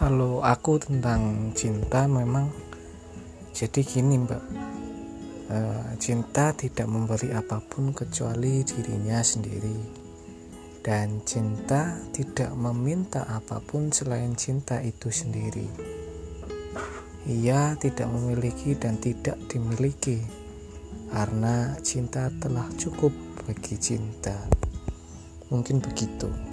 kalau aku tentang cinta memang jadi gini mbak. E, cinta tidak memberi apa pun kecuali dirinya sendiri. Dan cinta tidak meminta apa pun selain cinta itu sendiri. Ia tidak memiliki dan tidak dimiliki karena cinta telah cukup bagi cinta. Mungkin begitu.